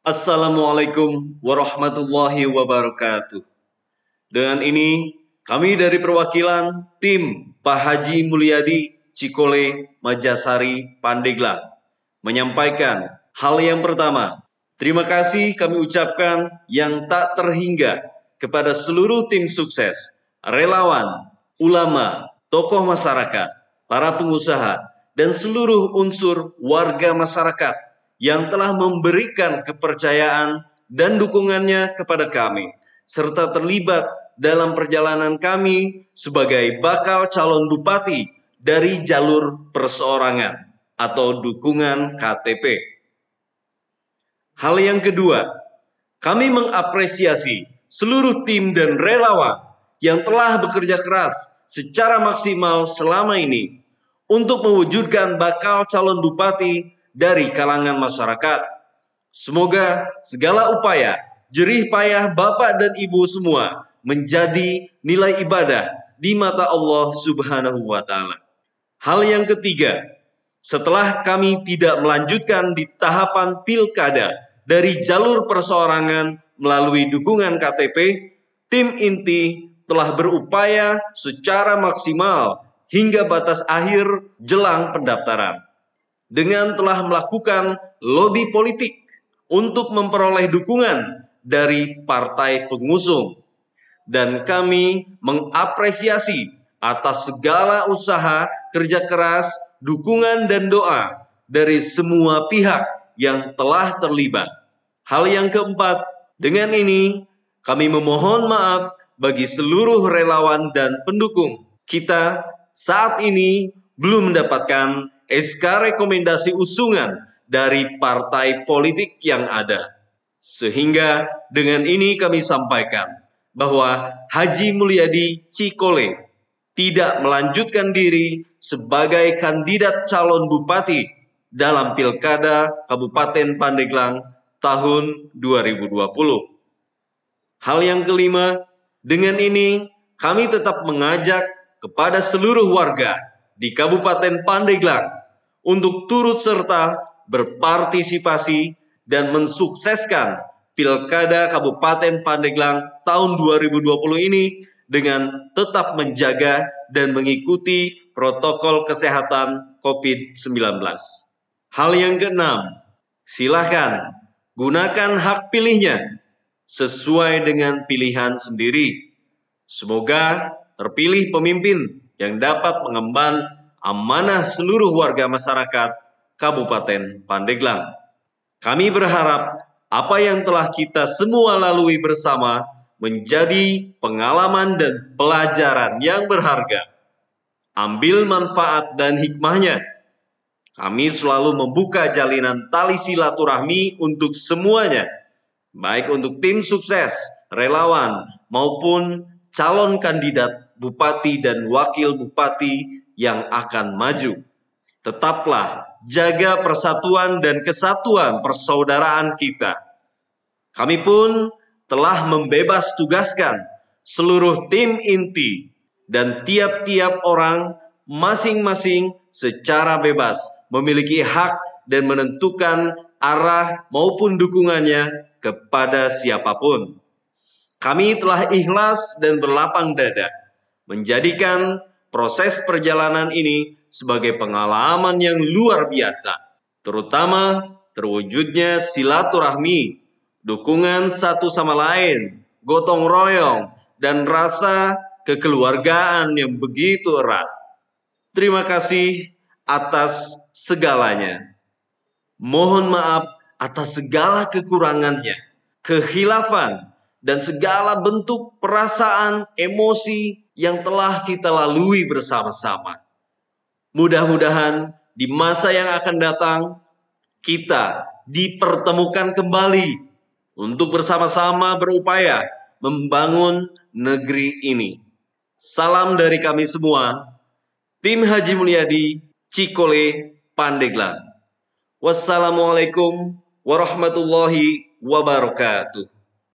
Assalamualaikum warahmatullahi wabarakatuh. Dengan ini, kami dari perwakilan tim Pak Haji Mulyadi Cikole Majasari Pandeglang menyampaikan hal yang pertama. Terima kasih kami ucapkan yang tak terhingga kepada seluruh tim sukses, relawan, ulama, tokoh masyarakat, para pengusaha, dan seluruh unsur warga masyarakat yang telah memberikan kepercayaan dan dukungannya kepada kami, serta terlibat dalam perjalanan kami sebagai bakal calon bupati dari jalur perseorangan atau dukungan KTP. Hal yang kedua, kami mengapresiasi seluruh tim dan relawan yang telah bekerja keras secara maksimal selama ini untuk mewujudkan bakal calon bupati dari kalangan masyarakat. Semoga segala upaya, jerih payah Bapak dan Ibu semua menjadi nilai ibadah di mata Allah Subhanahu wa taala. Hal yang ketiga, setelah kami tidak melanjutkan di tahapan pilkada dari jalur perseorangan melalui dukungan KTP, tim inti telah berupaya secara maksimal hingga batas akhir jelang pendaftaran. Dengan telah melakukan lobby politik untuk memperoleh dukungan dari partai pengusung. Dan kami mengapresiasi atas segala usaha, kerja keras, dukungan dan doa dari semua pihak yang telah terlibat. Hal yang keempat, dengan ini kami memohon maaf bagi seluruh relawan dan pendukung. Kita saat ini belum mendapatkan SK rekomendasi usungan dari partai politik yang ada. Sehingga dengan ini kami sampaikan bahwa Haji Mulyadi Cikole tidak melanjutkan diri sebagai kandidat calon bupati dalam Pilkada Kabupaten Pandeglang tahun 2020. Hal yang kelima, dengan ini kami tetap mengajak kepada seluruh warga di Kabupaten Pandeglang untuk turut serta berpartisipasi dan mensukseskan Pilkada Kabupaten Pandeglang tahun 2020 ini dengan tetap menjaga dan mengikuti protokol kesehatan COVID-19. Hal yang keenam, silakan gunakan hak pilihnya sesuai dengan pilihan sendiri. Semoga terpilih pemimpin yang dapat mengemban amanah seluruh warga masyarakat Kabupaten Pandeglang. Kami berharap apa yang telah kita semua lalui bersama menjadi pengalaman dan pelajaran yang berharga. Ambil manfaat dan hikmahnya. Kami selalu membuka jalinan tali silaturahmi untuk semuanya, baik untuk tim sukses, relawan, maupun calon kandidat bupati dan wakil bupati yang akan maju. Tetaplah jaga persatuan dan kesatuan persaudaraan kita. Kami pun telah membebas tugaskan seluruh tim inti dan tiap-tiap orang masing-masing secara bebas memiliki hak dan menentukan arah maupun dukungannya kepada siapa pun. Kami telah ikhlas dan berlapang dada menjadikan proses perjalanan ini sebagai pengalaman yang luar biasa, terutama terwujudnya silaturahmi, dukungan satu sama lain, gotong royong, dan rasa kekeluargaan yang begitu erat. Terima kasih atas segalanya. Mohon maaf atas segala kekurangannya, kehilafan, dan segala bentuk perasaan, emosi yang telah kita lalui bersama-sama. Mudah-mudahan di masa yang akan datang, kita dipertemukan kembali untuk bersama-sama berupaya membangun negeri ini. Salam dari kami semua, tim Haji Mulyadi, Cikole, Pandeglang. Wassalamualaikum warahmatullahi wabarakatuh.